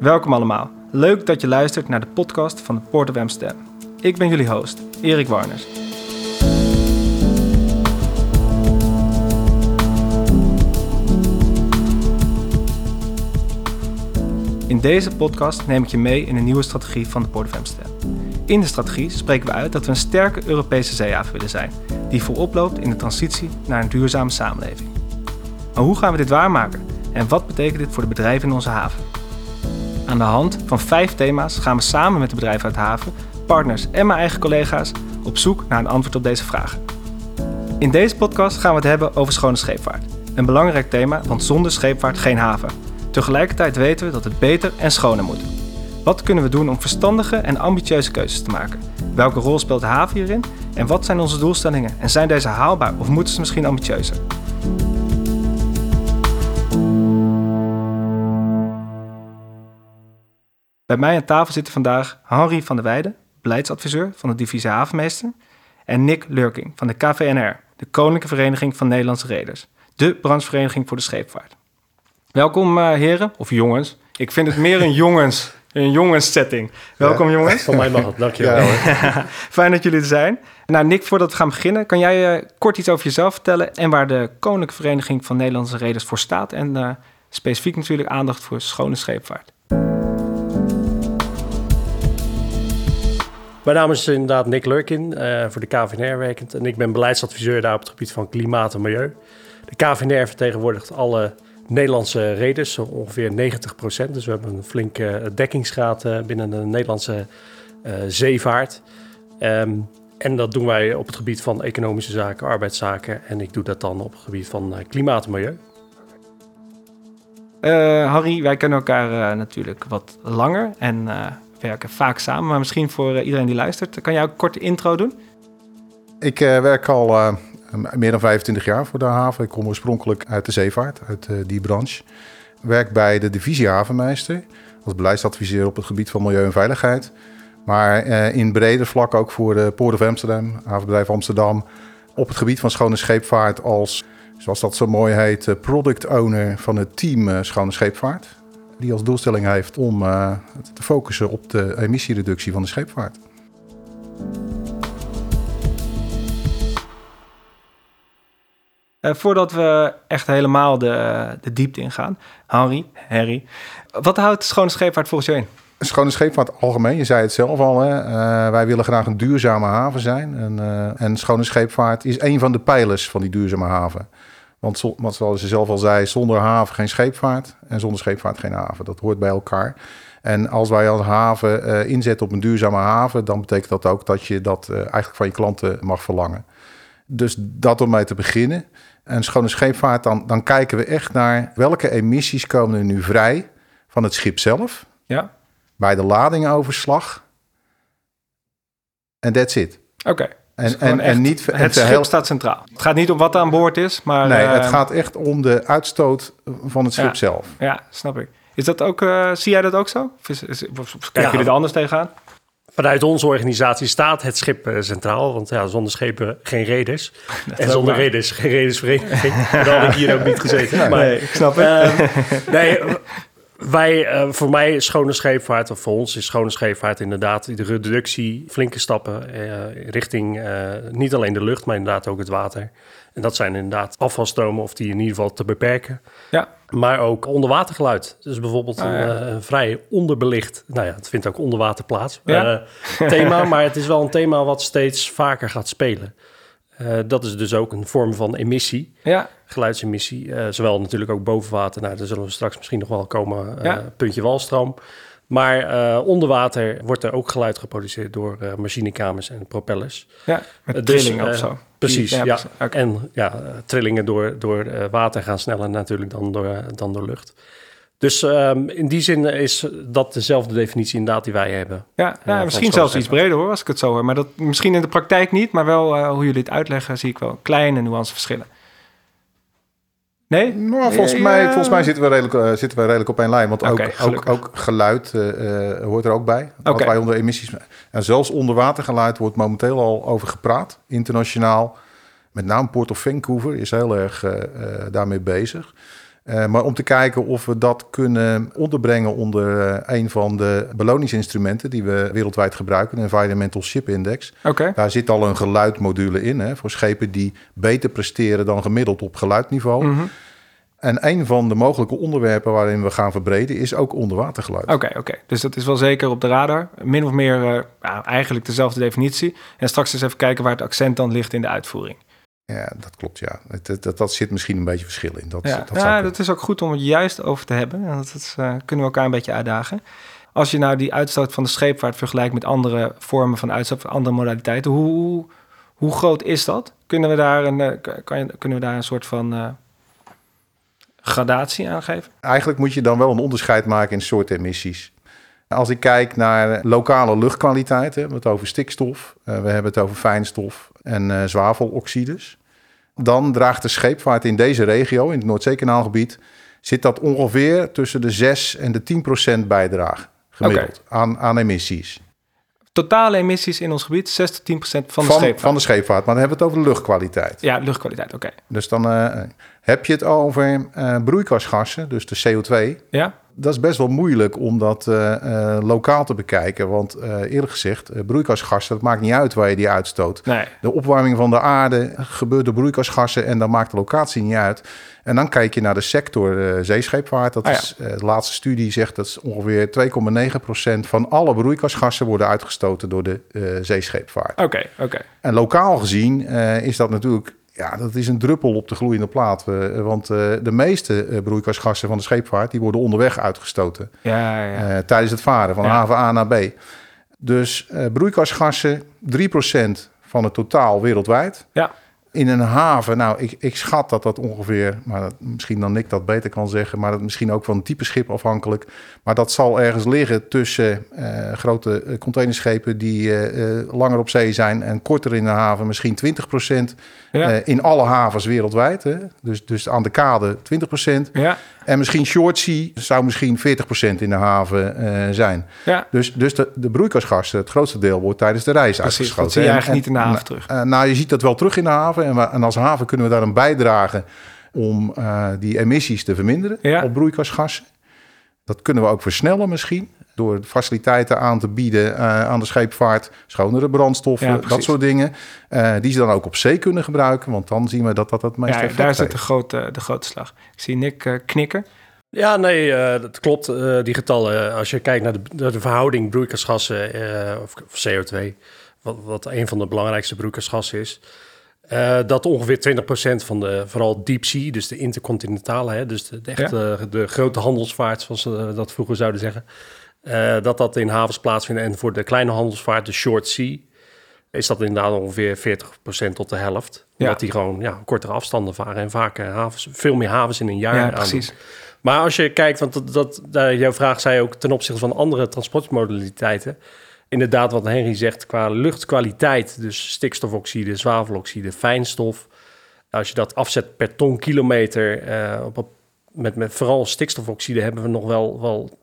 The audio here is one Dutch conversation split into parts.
Welkom allemaal. Leuk dat je luistert naar de podcast van de Port of Amsterdam. Ik ben jullie host, Erik Warners. In deze podcast neem ik je mee in een nieuwe strategie van de Port of Amsterdam. In de strategie spreken we uit dat we een sterke Europese zeehaven willen zijn, die voorop loopt in de transitie naar een duurzame samenleving. Maar hoe gaan we dit waarmaken en wat betekent dit voor de bedrijven in onze haven? Aan de hand van vijf thema's gaan we samen met de bedrijven uit haven, partners en mijn eigen collega's op zoek naar een antwoord op deze vragen. In deze podcast gaan we het hebben over schone scheepvaart. Een belangrijk thema, want zonder scheepvaart geen haven. Tegelijkertijd weten we dat het beter en schoner moet. Wat kunnen we doen om verstandige en ambitieuze keuzes te maken? Welke rol speelt de haven hierin? En wat zijn onze doelstellingen? En zijn deze haalbaar of moeten ze misschien ambitieuzer? Bij mij aan tafel zitten vandaag Henry van der Weijden, beleidsadviseur van de divisie Havenmeester, en Nick Lurking van de KVNR, de Koninklijke Vereniging van Nederlandse Reders, de branchevereniging voor de scheepvaart. Welkom uh, heren, of jongens. Ik vind het meer een jongens, een jongenssetting. Welkom ja, jongens. Van mij mag het, dankjewel. Ja. Fijn dat jullie er zijn. Nou Nick, voordat we gaan beginnen, kan jij uh, kort iets over jezelf vertellen en waar de Koninklijke Vereniging van Nederlandse Reders voor staat en uh, specifiek natuurlijk aandacht voor schone scheepvaart. Mijn naam is inderdaad Nick Lurkin, uh, voor de KVNR werkend. En ik ben beleidsadviseur daar op het gebied van klimaat en milieu. De KVNR vertegenwoordigt alle Nederlandse reders, ongeveer 90 procent. Dus we hebben een flinke dekkingsgraad uh, binnen de Nederlandse uh, zeevaart. Um, en dat doen wij op het gebied van economische zaken, arbeidszaken. En ik doe dat dan op het gebied van klimaat en milieu. Harry, wij kennen elkaar natuurlijk wat langer. En werken vaak samen. Maar misschien voor uh, iedereen die luistert, kan jij ook een korte intro doen? Ik uh, werk al uh, meer dan 25 jaar voor de haven. Ik kom oorspronkelijk uit de zeevaart, uit die branche. Werk bij de divisie havenmeester als beleidsadviseur op het gebied van milieu en veiligheid. Maar in breder vlak ook voor de Port of Amsterdam, havenbedrijf Amsterdam. Op het gebied van schone scheepvaart als, zoals dat zo mooi heet, product owner van het team Schone Scheepvaart die als doelstelling heeft om uh, te focussen op de emissiereductie van de scheepvaart. Uh, voordat we echt helemaal de, de diepte ingaan, Henry, Harry, wat houdt schone scheepvaart volgens jou in? Schone scheepvaart algemeen, je zei het zelf al. Hè? Uh, wij willen graag een duurzame haven zijn. En, uh, en schone scheepvaart is een van de pijlers van die duurzame haven. Want zoals ze zelf al zei, zonder haven geen scheepvaart en zonder scheepvaart geen haven. Dat hoort bij elkaar. En als wij als haven uh, inzetten op een duurzame haven, dan betekent dat ook dat je dat uh, eigenlijk van je klanten mag verlangen. Dus dat om mee te beginnen. En schone scheepvaart, dan, dan kijken we echt naar welke emissies komen er nu vrij van het schip zelf. Ja. Bij de ladingoverslag. En that's it. Oké. En, en, en niet, het schip staat centraal. Het gaat niet om wat er aan boord is, maar... Nee, het eh, gaat echt om de uitstoot van het schip ja, zelf. Ja, snap ik. Is dat ook, uh, zie jij dat ook zo? Of, is, is, of kijken ja, jullie er anders tegenaan? Vanuit onze organisatie staat het schip uh, centraal. Want ja, zonder schepen geen reders. en zonder reders geen redersvereniging. Dan had ik hier ook niet gezeten. Maar, nee, ik snap het. nee, wij, uh, voor mij schone scheepvaart, of voor ons is schone scheepvaart inderdaad de reductie, flinke stappen uh, richting uh, niet alleen de lucht, maar inderdaad ook het water. En dat zijn inderdaad afvalstromen of die in ieder geval te beperken. Ja. Maar ook onderwatergeluid. Dus bijvoorbeeld ah, ja. een, een, vrij onderbelicht, nou ja, het vindt ook onderwater plaats, ja. thema. Maar het is wel een thema wat steeds vaker gaat spelen. Uh, dat is dus ook een vorm van emissie, ja. geluidsemissie. Uh, zowel natuurlijk ook boven water, nou, daar zullen we straks misschien nog wel komen, uh, ja. puntje walstroom. Maar onder water wordt er ook geluid geproduceerd door machinekamers en propellers. Ja, met trillingen of zo. Precies, ja. ja. Okay. En ja, trillingen door, door water gaan sneller natuurlijk dan door, dan door lucht. Dus um, in die zin is dat dezelfde definitie inderdaad die wij hebben. Ja, ja misschien zelfs iets breder hoor, als ik het zo hoor. Maar dat misschien in de praktijk niet, maar wel uh, hoe jullie het uitleggen, zie ik wel kleine nuanceverschillen. Nee? Nou, volgens, ja, mij, volgens mij zitten we redelijk, uh, zitten we redelijk op één lijn. Want okay, ook, ook, ook, geluid uh, hoort er ook bij. Okay. Wat wij onder emissies... En zelfs onderwatergeluid wordt momenteel al over gepraat, internationaal. Met name Port of Vancouver is heel erg daarmee bezig. Uh, maar om te kijken of we dat kunnen onderbrengen onder uh, een van de beloningsinstrumenten die we wereldwijd gebruiken, de Environmental Ship Index. Okay. Daar zit al een geluidmodule in hè, voor schepen die beter presteren dan gemiddeld op geluidniveau. Mhm. En een van de mogelijke onderwerpen waarin we gaan verbreden is ook onderwatergeluid. Oké, oké. Dus dat is wel zeker op de radar. Min of meer uh, ja, eigenlijk dezelfde definitie. En straks eens even kijken waar het accent dan ligt in de uitvoering. Ja, dat klopt, ja. Dat, dat, dat zit misschien een beetje verschil in. Dat, ja, dat, ja, dat is ook goed om het juist over te hebben. En dat, dat uh, kunnen we elkaar een beetje uitdagen. Als je nou die uitstoot van de scheepvaart vergelijkt met andere vormen van uitstoot, andere modaliteiten, hoe, hoe, groot is dat? Kunnen we daar een, uh, kan je, kunnen we daar een soort van uh, gradatie aan geven? Eigenlijk moet je dan wel een onderscheid maken in soorten emissies. Als ik kijk naar lokale luchtkwaliteit, hebben we het over stikstof, we hebben het over fijnstof en zwaveloxides dan draagt de scheepvaart in deze regio, in het Noordzeekanaalgebied, zit dat ongeveer tussen de 6 en de 10 procent bijdrage gemiddeld okay. aan, aan emissies. Totale emissies in ons gebied, 6 tot 10 procent van de van, scheepvaart. Van de scheepvaart, maar dan hebben we het over de luchtkwaliteit. Ja, luchtkwaliteit, oké. Okay. Dus dan uh, heb je het over uh, broeikasgassen, dus de CO2. Ja. Dat is best wel moeilijk om dat uh, uh, lokaal te bekijken. Want uh, eerlijk gezegd, broeikasgassen, dat maakt niet uit waar je die uitstoot. Nee. De opwarming van de aarde gebeurt door broeikasgassen en dan maakt de locatie niet uit. En dan kijk je naar de sector zeescheepvaart. Dat Ah, ja. is, de laatste studie zegt dat ongeveer 2,9% van alle broeikasgassen worden uitgestoten door de zeescheepvaart. Oké, okay, oké. Okay. En lokaal gezien is dat natuurlijk ja, dat is een druppel op de gloeiende plaat. Uh, want uh, de meeste uh, broeikasgassen van de scheepvaart... die worden onderweg uitgestoten. Ja, ja. tijdens het varen van Ja. haven A naar B. Dus broeikasgassen, 3% van het totaal wereldwijd. Ja. In een haven, nou, ik, ik schat dat dat ongeveer... maar dat, misschien dan Nick dat beter kan zeggen... maar dat misschien ook van het type schip afhankelijk. Maar dat zal ergens liggen tussen uh, grote containerschepen... die uh, langer op zee zijn en korter in de haven. Misschien 20 procent Ja. uh, in alle havens wereldwijd. Hè? Dus, dus aan de kade 20 procent. Ja, En misschien short sea zou misschien 40 procent in de haven uh, zijn. ja. Dus, dus de, de broeikasgassen, het grootste deel wordt tijdens de reis Precies, uitgeschoten. dat zie je En- eigenlijk en- niet in de haven terug. eh, nou, je ziet dat wel terug in de haven. En, we- en als haven kunnen we daar een bijdrage om eh, die emissies te verminderen Ja. op broeikasgassen. Dat kunnen we ook versnellen misschien. Door faciliteiten aan te bieden eh, aan de scheepvaart. Schonere brandstoffen, Ja, dat soort dingen. eh, die ze dan ook op zee kunnen gebruiken. Want dan zien we dat dat het meeste Ja, effect daar zit heeft. de grote, de grote slag. Ik zie Nick eh, knikken. Ja, nee, eh, dat klopt. eh, die getallen, als je kijkt naar de, naar de verhouding broeikasgassen eh, of, of CO2, wat, wat een van de belangrijkste broeikasgassen is, eh, dat ongeveer 20% van de, vooral deep sea, dus de intercontinentale, hè, dus de, de, echte, de grote handelsvaart, zoals ze dat vroeger zouden zeggen, eh, dat dat in havens plaatsvindt. En voor de kleine handelsvaart, de short sea, is dat inderdaad ongeveer 40% tot de helft. Ja. Omdat die gewoon ja, kortere afstanden varen en vaak havens, veel meer havens in een jaar Ja, precies. Maar als je kijkt, want dat, dat, jouw vraag zei ook ten opzichte van andere transportmodaliteiten. Inderdaad, wat Henry zegt, qua luchtkwaliteit, dus stikstofoxide, zwaveloxide, fijnstof. Als je dat afzet per ton kilometer, eh, op, met, met vooral stikstofoxide hebben we nog wel, wel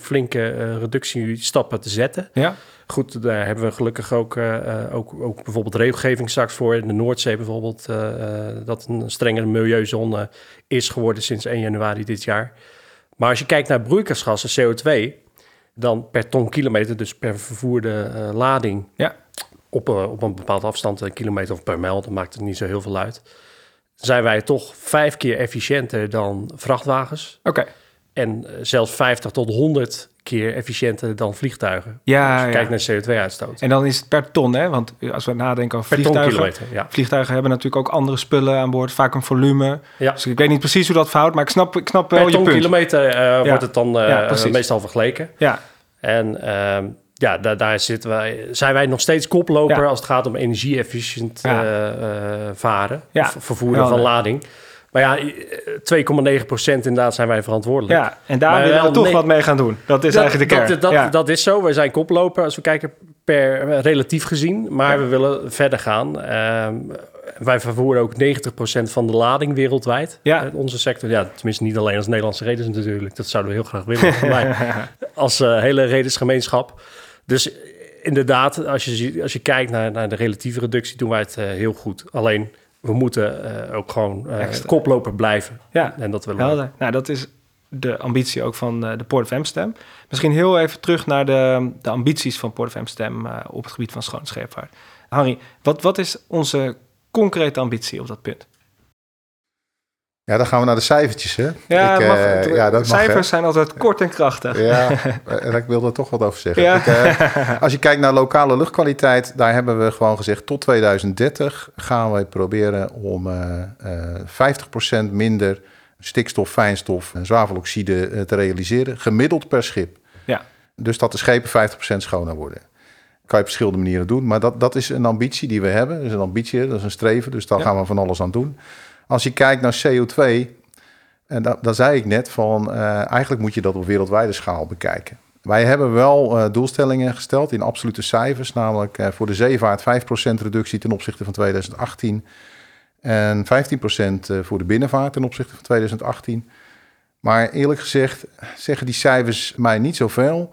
flinke eh, reductiestappen te zetten. Ja, Goed, daar hebben we gelukkig ook, eh, eh, ook, ook bijvoorbeeld regelgeving straks voor. In de Noordzee bijvoorbeeld, eh, eh, dat een strengere milieuzone is geworden sinds 1 januari dit jaar. Maar als je kijkt naar broeikasgassen, CO2, dan per ton kilometer, dus per vervoerde eh, lading, Ja. op, eh, op een bepaalde afstand, een kilometer of per mijl, dan maakt het niet zo heel veel uit. Zijn wij toch vijf keer efficiënter dan vrachtwagens. oké. En eh, zelfs 50 tot 100 keer efficiënter dan vliegtuigen. Ja, als je ja. kijkt naar CO2-uitstoot. En dan is het per ton, hè? Want als we nadenken over Per ton vliegtuigen... ja. Vliegtuigen hebben natuurlijk ook andere spullen aan boord, vaak een volume. ja. Dus ik weet niet precies hoe dat verhoudt, maar ik snap, ik snap wel Per je ton punt. kilometer eh, wordt het dan eh, precies. meestal vergeleken. Ja, En ehm, ja, daar, daar zitten wij, zijn wij nog steeds koploper als het gaat om energie-efficiënt eh, eh, varen. Ja. Of vervoeren Wel, van lading. Maar ja, eh, 2,9 procent inderdaad zijn wij verantwoordelijk. ja. en daar willen we toch wat mee gaan doen. Dat is dat, eigenlijk de kern. Dat, dat, ja. dat is zo. Wij zijn koploper als we kijken per eh, relatief gezien. Maar Ja. we willen verder gaan. Ehm, wij vervoeren ook 90% van de lading wereldwijd. Ja. in onze sector. Ja, tenminste niet alleen als Nederlandse reders natuurlijk. Dat zouden we heel graag willen. maar als eh, hele redersgemeenschap. Dus eh, inderdaad, als je, als je kijkt naar, naar de relatieve reductie, doen wij het eh, heel goed. Alleen we moeten eh, ook gewoon eh, koploper blijven. Ja, En dat willen we. Nou, dat is de ambitie ook van eh, de Port of Amsterdam. Misschien heel even terug naar de, de ambities van Port of Amsterdam op het gebied van schone scheepvaart. Harry, wat, wat is onze concrete ambitie op dat punt? Ja, dan gaan we naar de cijfertjes, hè? Ja, Ik, mag, eh, het- ja dat cijfers zijn altijd kort en krachtig. Ja, en ik wil er toch wat over zeggen. Ja. Ik, eh, als je kijkt naar lokale luchtkwaliteit, daar hebben we gewoon gezegd... tot 2030 gaan we proberen om eh eh 50% minder stikstof, fijnstof en zwaveloxide eh, te realiseren. Gemiddeld per schip. Ja. Dus dat de schepen 50% schoner worden. Kan je op verschillende manieren doen. Maar dat, dat is een ambitie die we hebben. Dat is een ambitie, dat is een streven. Dus daar Ja. gaan we van alles aan doen. Als je kijkt naar CO2, en dat, zei ik net, van eh, eigenlijk moet je dat op wereldwijde schaal bekijken. Wij hebben wel eh, doelstellingen gesteld in absolute cijfers, namelijk eh, voor de zeevaart 5% reductie ten opzichte van 2018 en 15% eh, voor de binnenvaart ten opzichte van 2018. Maar eerlijk gezegd zeggen die cijfers mij niet zoveel.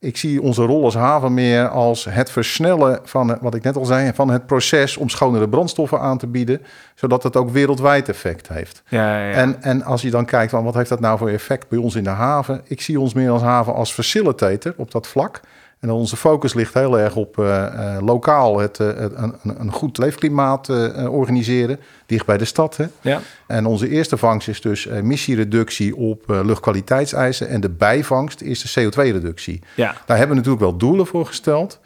Ik zie onze rol als haven meer als het versnellen van, eh, wat ik net al zei, van het proces om schonere brandstoffen aan te bieden, zodat het ook wereldwijd effect heeft. Ja, ja, ja. En, en als je dan kijkt van wat heeft dat nou voor effect bij ons in de haven? Ik zie ons meer als haven als facilitator op dat vlak. En onze focus ligt heel erg op eh, eh, lokaal het, eh, een, een- goed leefklimaat organiseren, dicht bij de stad. Hè? ja. En onze eerste vangst is dus emissiereductie op luchtkwaliteitseisen. En de bijvangst is de CO2-reductie. ja. Daar hebben we natuurlijk wel doelen voor gesteld.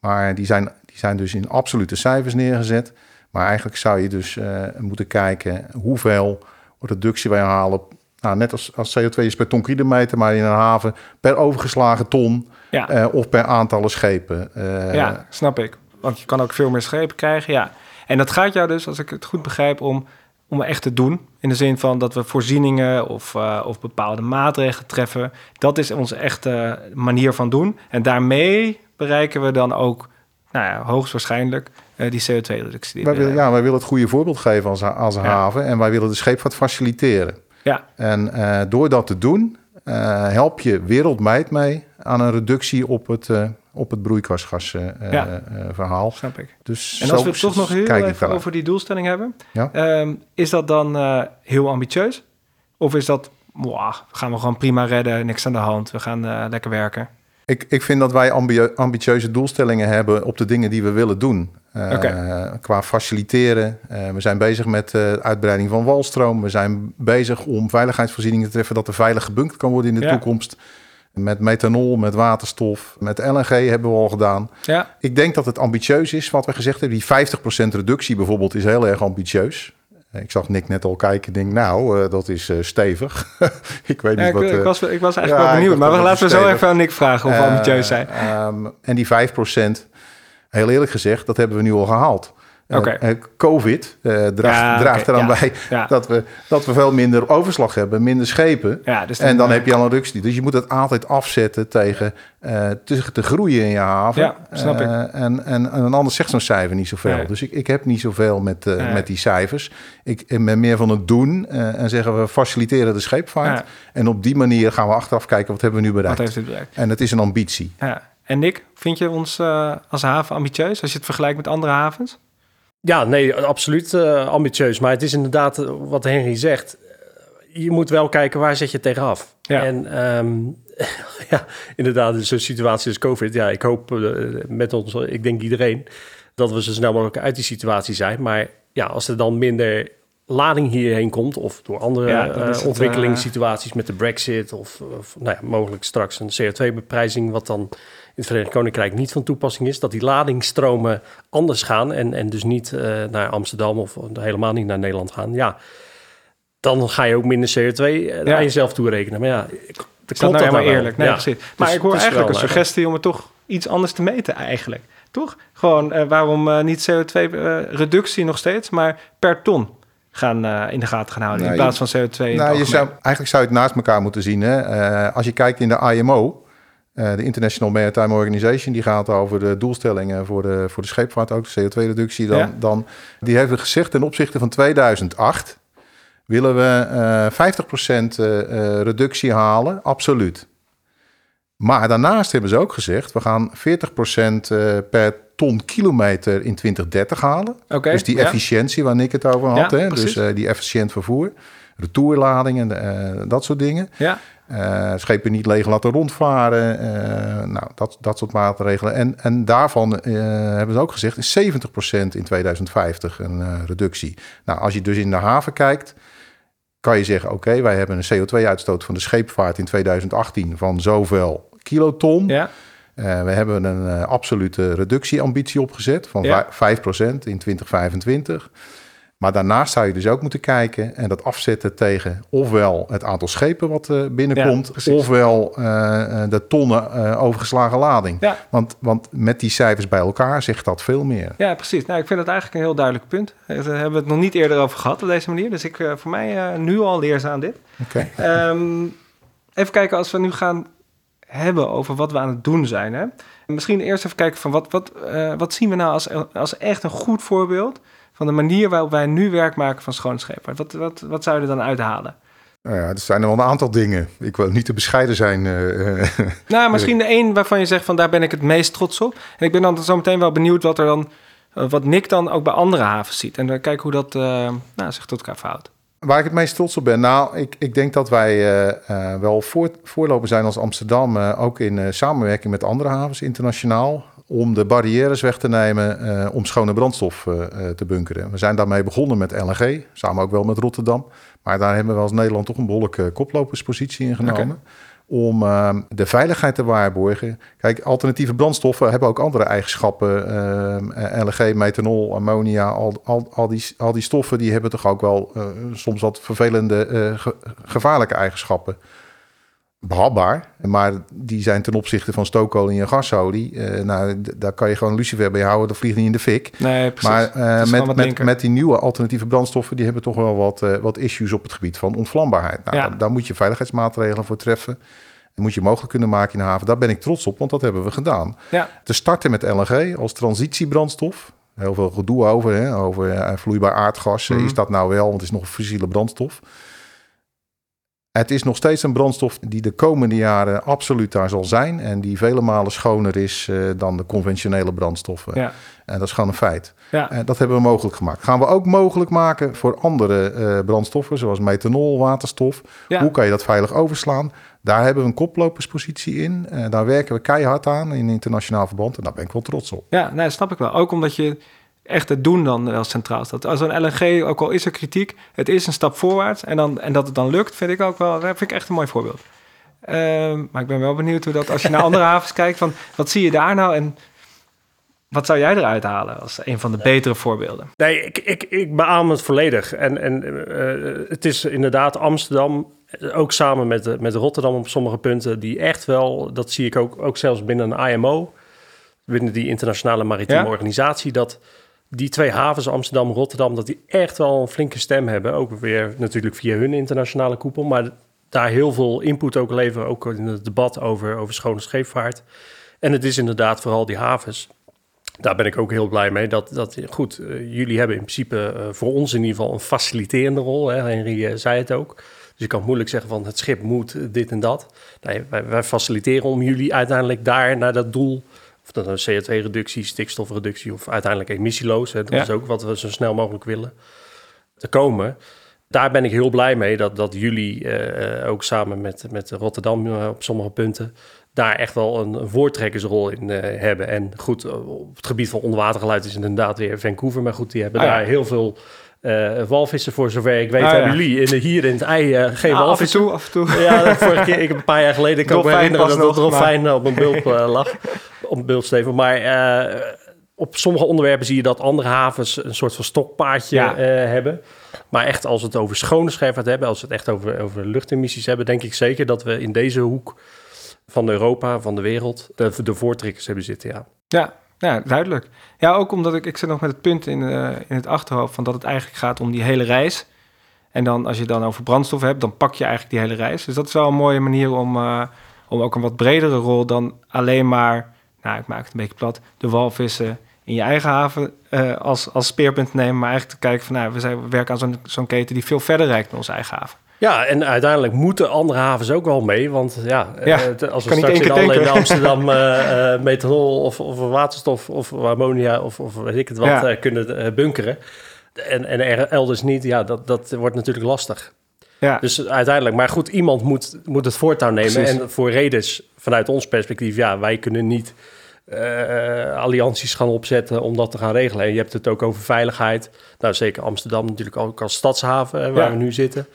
Maar die zijn, die zijn dus in absolute cijfers neergezet. Maar eigenlijk zou je dus moeten kijken hoeveel reductie wij halen. Nou, net als, als CO2 is per ton kilometer, maar in een haven per overgeslagen ton Ja. eh, of per aantallen schepen. Eh, Ja, snap ik. Want je kan ook veel meer schepen krijgen, ja. En dat gaat jou dus, als ik het goed begrijp, om, om echt te doen. In de zin van dat we voorzieningen of, eh, of bepaalde maatregelen treffen. Dat is onze echte manier van doen. En daarmee bereiken we dan ook, nou ja, hoogstwaarschijnlijk die CO2-reductie. die Wij willen, ja, wij willen het goede voorbeeld geven als, als Ja. haven. En wij willen de scheepvaart faciliteren. Ja, En eh, door dat te doen, eh, help je wereldwijd mee aan een reductie op het, eh, op het broeikasgasverhaal. Ja. verhaal. snap ik. Dus En als we het toch nog heel even over die doelstelling hebben. Ja. ehm, is dat dan heel ambitieus? Of is dat, mwah, gaan we gewoon prima redden, niks aan de hand, we gaan lekker werken? Ik, ik vind dat wij ambi- ambitieuze doelstellingen hebben op de dingen die we willen doen. Eh, Oké. Qua faciliteren. Eh, we zijn bezig met de uitbreiding van walstroom. We zijn bezig om veiligheidsvoorzieningen te treffen... dat er veilig gebunkerd kan worden in de Ja. toekomst. Met methanol, met waterstof, met LNG hebben we al gedaan. Ja, Ik denk dat het ambitieus is wat we gezegd hebben. Die 50% reductie bijvoorbeeld is heel erg ambitieus. Ik zag Nick net al kijken. Ik denk, nou, eh, dat is eh, stevig. ik weet Ja, niet ik, wat... ik eh, was, ik was eigenlijk ja, wel ik benieuwd. Maar we laten we zo even aan Nick vragen hoe Eh, ambitieus zijn. ehm, en die 5%, heel eerlijk gezegd, dat hebben we nu al gehaald. Eh, Oké. eh, Covid eh, draagt, Ja, draagt eraan ja. bij Ja. dat, we, dat we veel minder overslag hebben, minder schepen. Ja, dus en dan heb je al een reductie. Dus je moet het altijd afzetten tegen te, te groeien in je haven. Ja, snap ik. En, en, en een ander zegt zo'n cijfer niet zoveel. Nee. Dus ik, ik heb niet zoveel met, Nee. met die cijfers. Ik ben meer van het doen en zeggen we faciliteren de scheepvaart. En op die manier gaan we achteraf kijken wat hebben we nu Wat bereikt. heeft dit bereikt? En het is een ambitie. Ja. En Nick, vind je ons eh, als haven ambitieus als je het vergelijkt met andere havens? Ja, nee, absoluut eh, ambitieus. Maar het is inderdaad eh, wat Henry zegt. Je moet wel kijken waar zet je tegenaf. Ja. En ehm, ja, inderdaad, in zo'n situatie als COVID. Ja, ik hoop met ons, ik denk iedereen, dat we zo snel mogelijk uit die situatie zijn. Maar ja, als er dan minder lading hierheen komt, of door andere Ja, ontwikkelingssituaties met de Brexit, of, of nou ja, mogelijk straks een CO2-beprijzing, wat dan het Verenigd Koninkrijk niet van toepassing is, dat die ladingstromen anders gaan en, en dus niet eh, naar Amsterdam of helemaal niet naar Nederland gaan. Ja, dan ga je ook minder CO2 eh, naar jezelf toe rekenen. Maar ja, dat klopt nou dat helemaal wel? eerlijk? Nee, Ja. precies. Dus Maar ik hoor eigenlijk een eh, suggestie om het toch iets anders te meten eigenlijk. Toch? Gewoon eh, waarom eh, niet CO2-reductie nog steeds, maar per ton gaan eh, in de gaten gaan houden in Nee, plaats van CO2 in het Nou, je zou, eigenlijk zou je het naast elkaar moeten zien. Hè? Eh, als je kijkt in de IMO, de International Maritime Organization, die gaat over de doelstellingen voor de, voor de scheepvaart, ook de CO2-reductie. Dan, Ja. dan, die heeft gezegd ten opzichte van 2008 willen we eh 50% eh, eh, reductie halen, absoluut. Maar daarnaast hebben ze ook gezegd, we gaan 40% eh, per ton kilometer in 2030 halen. Dus die ja. efficiëntie waar ik het over had. Ja, hè? precies. Dus eh, die efficiënt vervoer, retourladingen, eh dat soort dingen. Ja, Eh, schepen niet leeg laten rondvaren. eh, nou, dat, dat soort maatregelen. En, en daarvan eh, hebben ze ook gezegd... is 70% in 2050 een reductie. Nou, als je dus in de haven kijkt... kan je zeggen... oké, wij hebben een CO2-uitstoot van de scheepvaart in 2018... van zoveel kiloton. ja, we hebben een absolute reductieambitie opgezet... van Ja. vij- 5% in 2025... Maar daarnaast zou je dus ook moeten kijken en dat afzetten tegen ofwel het aantal schepen wat eh, binnenkomt, Ja, ofwel eh, eh, de tonnen overgeslagen lading. ja. Want, want met die cijfers bij elkaar zegt dat veel meer. Ja, precies. Nou, ik vind dat eigenlijk een heel duidelijk punt. Daar hebben we het nog niet eerder over gehad op deze manier. Dus ik, voor mij nu al leerzaam dit. Oké. Ehm, even kijken als we nu gaan hebben over wat we aan het doen zijn. Hè? Misschien eerst even kijken van wat, wat, wat zien we nou als, als echt een goed voorbeeld van de manier waarop wij nu werk maken van schone scheepvaart. Wat, wat, wat zou je er dan uithalen? Nou ja, er zijn er wel een aantal dingen. Ik wil niet te bescheiden zijn. eh, eh. Nou, misschien de één waarvan je zegt van daar ben ik het meest trots op. En ik ben dan zo meteen wel benieuwd wat er dan, eh, wat Nick dan ook bij andere havens ziet. En dan kijken hoe dat nou, zich tot elkaar verhoudt. Waar ik het meest trots op ben? Nou, ik, ik denk dat wij wel voor, voorloper zijn als Amsterdam, ook in samenwerking met andere havens internationaal, om de barrières weg te nemen eh, om schone brandstof eh, eh, te bunkeren. We zijn daarmee begonnen met LNG, samen ook wel met Rotterdam. Maar daar hebben we als Nederland toch een behoorlijke koploperspositie in genomen. Om eh, de veiligheid te waarborgen. Kijk, alternatieve brandstoffen hebben ook andere eigenschappen. eh, LNG, methanol, ammonia, al, al, al, die, al die stoffen die hebben toch ook wel soms wat vervelende, ge- gevaarlijke eigenschappen. Behapbaar, maar die zijn ten opzichte van stookolie en gasolie. eh, nou, daar kan je gewoon lucifer bij houden, dat vliegt niet in de fik. Nee, precies. Maar eh, met, met, met die nieuwe alternatieve brandstoffen, die hebben toch wel wat, eh, wat issues op het gebied van ontvlambaarheid. Nou, Ja. daar, daar moet je veiligheidsmaatregelen voor treffen. Dat moet je mogelijk kunnen maken in de haven. Daar ben ik trots op, want dat hebben we gedaan. Ja, Te starten met LNG als transitiebrandstof. Heel veel gedoe over, hè, over vloeibaar aardgas. Mhm. Is dat nou wel, want het is nog een fossiele brandstof. Het is nog steeds een brandstof die de komende jaren absoluut daar zal zijn. En die vele malen schoner is eh, dan de conventionele brandstoffen. ja, En dat is gewoon een feit. ja. Eh, dat hebben we mogelijk gemaakt. Gaan we ook mogelijk maken voor andere eh, brandstoffen, zoals methanol, waterstof. Ja. Hoe kan je dat veilig overslaan? Daar hebben we een koploperspositie in. Eh, daar werken we keihard aan in internationaal verband. En daar ben ik wel trots op. Ja, nee, snap ik wel. Ook omdat je echt het doen dan wel centraal staat. Als een LNG, ook al is er kritiek, het is een stap voorwaarts. En, dan, en dat het dan lukt, vind ik ook wel, dat vind ik echt een mooi voorbeeld. Ehm, maar ik ben wel benieuwd hoe dat, als je naar andere havens kijkt, van wat zie je daar nou en wat zou jij eruit halen als een van de betere voorbeelden? Nee, ik, ik, ik beaam het volledig. En, en eh, het is inderdaad Amsterdam, eh, ook samen met, de- met Rotterdam op sommige punten, die echt wel, dat zie ik ook, ook zelfs binnen een IMO, binnen die internationale maritieme Ja? organisatie, dat die twee havens, Amsterdam Rotterdam, dat die echt wel een flinke stem hebben. Ook weer natuurlijk via hun internationale koepel, maar daar heel veel input ook leveren, ook in het debat over, over schone scheepvaart. En het is inderdaad vooral die havens. Daar ben ik ook heel blij mee. Dat, dat goed, eh, jullie hebben in principe eh, voor ons in ieder geval een faciliterende rol. Hè? Henry eh, zei het ook. Dus je kan moeilijk zeggen van het schip moet dit en dat. Nee, wij, wij faciliteren om jullie uiteindelijk daar naar dat doel, of dat nou CO2-reductie, stikstofreductie of uiteindelijk emissieloos, hè, dat Ja. is ook wat we zo snel mogelijk willen, te komen. Daar ben ik heel blij mee dat, dat jullie eh, ook samen met, met Rotterdam eh, op sommige punten daar echt wel een, een voortrekkersrol in eh, hebben. En goed, eh, op het gebied van onderwatergeluid is het inderdaad weer Vancouver. Maar goed, die hebben Ah, ja. daar heel veel eh, walvissen voor zover ik weet. Ah, ja. hebben jullie in de, hier in het ei eh, geen Ah, af en walvissen? toe, af en toe. Ja, vorige keer, ik heb een paar jaar geleden, ik kan me herinneren dat nog, dolfijn op een bulp eh, lag. Op een bulpsteven. Maar eh, op sommige onderwerpen zie je dat andere havens een soort van stokpaardje Ja. eh, hebben. Maar echt als we het over schone scheepvaart hebben, als we het echt over, over luchtemissies hebben, denk ik zeker dat we in deze hoek van Europa, van de wereld, de, de voortrekkers hebben zitten. Ja. Ja, ja, duidelijk. Ja, ook omdat ik, ik zit nog met het punt in, eh, in het achterhoofd van dat het eigenlijk gaat om die hele reis. En dan als je dan over brandstof hebt, dan pak je eigenlijk die hele reis. Dus dat is wel een mooie manier om, eh, om ook een wat bredere rol dan alleen maar, nou ik maak het een beetje plat, de walvissen in je eigen haven eh, als, als speerpunt te nemen. Maar eigenlijk te kijken van, nou, we, zijn, we werken aan zo'n zo'n keten die veel verder reikt dan onze eigen haven. Ja, en uiteindelijk moeten andere havens ook wel mee. Want ja, Ja, eh, als we straks in, alle- in. Amsterdam eh, methanol of, of waterstof of ammonia of, of weet ik het wat Ja. kunnen bunkeren. En, en er elders niet, ja, dat, dat wordt natuurlijk lastig. Ja, Dus uiteindelijk, maar goed, iemand moet, moet het voortouw nemen. Precies. En voor redens, vanuit ons perspectief, ja, wij kunnen niet allianties gaan opzetten om dat te gaan regelen. En je hebt het ook over veiligheid. Nou, zeker Amsterdam natuurlijk ook als stadshaven waar Ja. we nu zitten.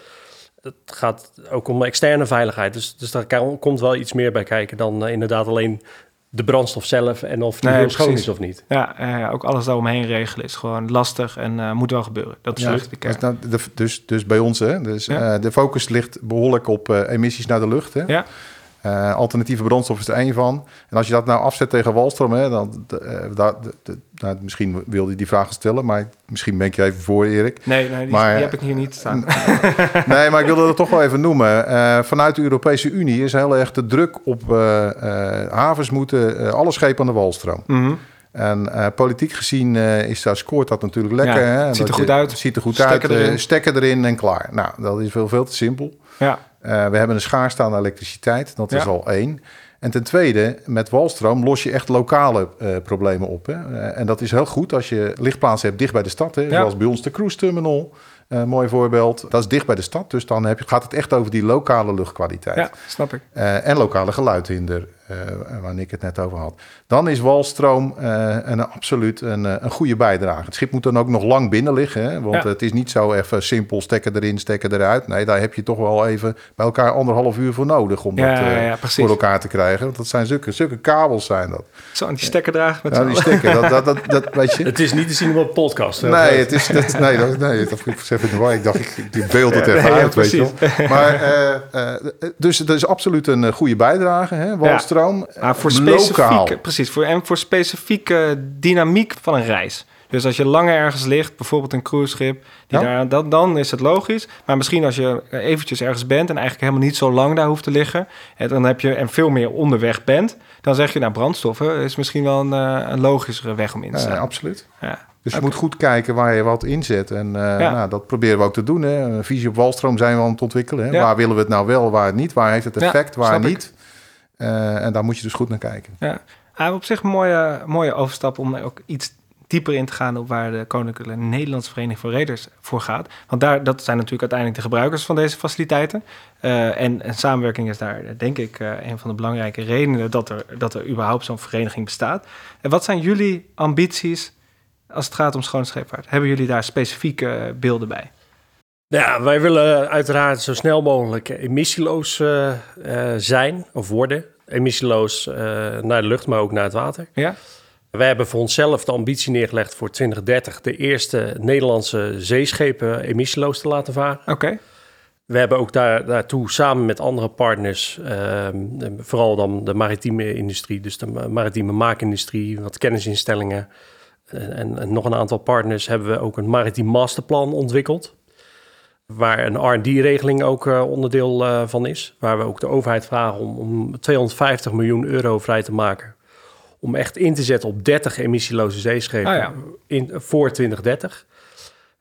Het gaat ook om externe veiligheid. Dus, dus daar komt wel iets meer bij kijken dan eh, inderdaad alleen de brandstof zelf en of die Nee, heel schoon is of niet. ja, eh, ook alles daaromheen regelen is gewoon lastig en eh, moet wel gebeuren. Dat is Ja, echt de kern. dus, nou, de- dus, dus bij ons, hè, dus, Ja. eh, de focus ligt behoorlijk op eh, emissies naar de lucht. Hè. Ja. Eh, alternatieve brandstof is er één van. En als je dat nou afzet tegen walstroom, hè, dan, eh, daar- nou, misschien wilde je die vraag stellen, maar misschien ben ik je even voor, Erik. Nee, nee die, Maar- die heb ik hier niet staan. Nee, maar ik wilde het toch wel even noemen. Eh, vanuit de Europese Unie is heel erg de druk op eh, havens moeten alle schepen aan de walstroom. Mhm. En politiek gezien is daar, scoort dat natuurlijk lekker. Ja, hè? het ziet er Dat goed je- uit. ziet er goed Stekker uit. erin. stekker erin en klaar. Nou, dat is veel, veel te simpel. Ja, Eh, we hebben een schaarste aan elektriciteit. Dat is Ja. al één. En ten tweede, met walstroom los je echt lokale eh, problemen op. Hè? Eh, en dat is heel goed als je lichtplaatsen hebt dicht bij de stad. Hè? Zoals bij ons de Cruise Terminal. Mooi voorbeeld. Dat is dicht bij de stad. Dus dan heb je, gaat het echt over die lokale luchtkwaliteit. ja, snap ik. En lokale geluidhinder, waar ik het net over had. Dan is walstroom eh, een, absoluut een, eh, een goede bijdrage. Het schip moet dan ook nog lang binnen liggen. Hè? Want Ja. het is niet zo even simpel stekken erin, stekken eruit. Nee, daar heb je toch wel even bij elkaar anderhalf uur voor nodig... om Ja, dat eh, ja, voor elkaar te krijgen. Want dat zijn zulke, zulke kabels zijn dat. Zo, en die stekker dragen met die allen. stekken, dat, dat, dat, dat weet je... Het is niet te zien op een podcast. hè? Nee, het is, dat, nee, dat, nee, dat ik even in de war. Ik dacht, ik, ik beeld het even nee, ja, uit, weet je wel. Maar, eh, eh, dus het is absoluut een eh, goede bijdrage, hè, walstroom. Maar voor Lokaal. specifieke, precies, voor, en voor specifieke dynamiek van een reis. Dus als je langer ergens ligt, bijvoorbeeld een cruiseschip, die Ja. daar, dan, dan is het logisch. Maar misschien als je eventjes ergens bent en eigenlijk helemaal niet zo lang daar hoeft te liggen, en dan heb je en veel meer onderweg bent, dan zeg je, nou, brandstoffen is misschien wel een, eh, een logischere weg om in te Ja, staan. absoluut. Ja. Dus je moet goed kijken waar je wat inzet. En eh, Ja. nou, dat proberen we ook te doen. Hè. Een visie op walstroom zijn we aan het ontwikkelen. Hè. Ja. Waar willen we het nou wel, waar niet? Waar heeft het Ja, effect, waar niet? Eh, en daar moet je dus goed naar kijken. Ja, Ah, op zich een mooie, mooie overstap om ook iets dieper in te gaan op waar de Koninklijke Nederlandse Vereniging voor Reders voor gaat. Want daar, dat zijn natuurlijk uiteindelijk de gebruikers van deze faciliteiten. Eh, en, en samenwerking is daar, denk ik, eh, een van de belangrijke redenen dat er, dat er überhaupt zo'n vereniging bestaat. En wat zijn jullie ambities als het gaat om schone scheepvaart? Hebben jullie daar specifieke beelden bij? Ja, wij willen uiteraard zo snel mogelijk emissieloos eh, eh, zijn of worden. Emissieloos eh, naar de lucht, maar ook naar het water. Ja? Wij hebben voor onszelf de ambitie neergelegd voor 2030 de eerste Nederlandse zeeschepen emissieloos te laten varen. Oké. We hebben ook daar, daartoe samen met andere partners, ehm, vooral dan de maritieme industrie, dus de ma- maritieme maakindustrie, wat kennisinstellingen en, en, en nog een aantal partners, hebben we ook een maritiem masterplan ontwikkeld. Waar een RD-regeling ook eh, onderdeel eh, van is. Waar we ook de overheid vragen om, om 250 miljoen euro vrij te maken. Om echt in te zetten op 30 emissieloze zeeschepen Ah, ja. in, voor 2030.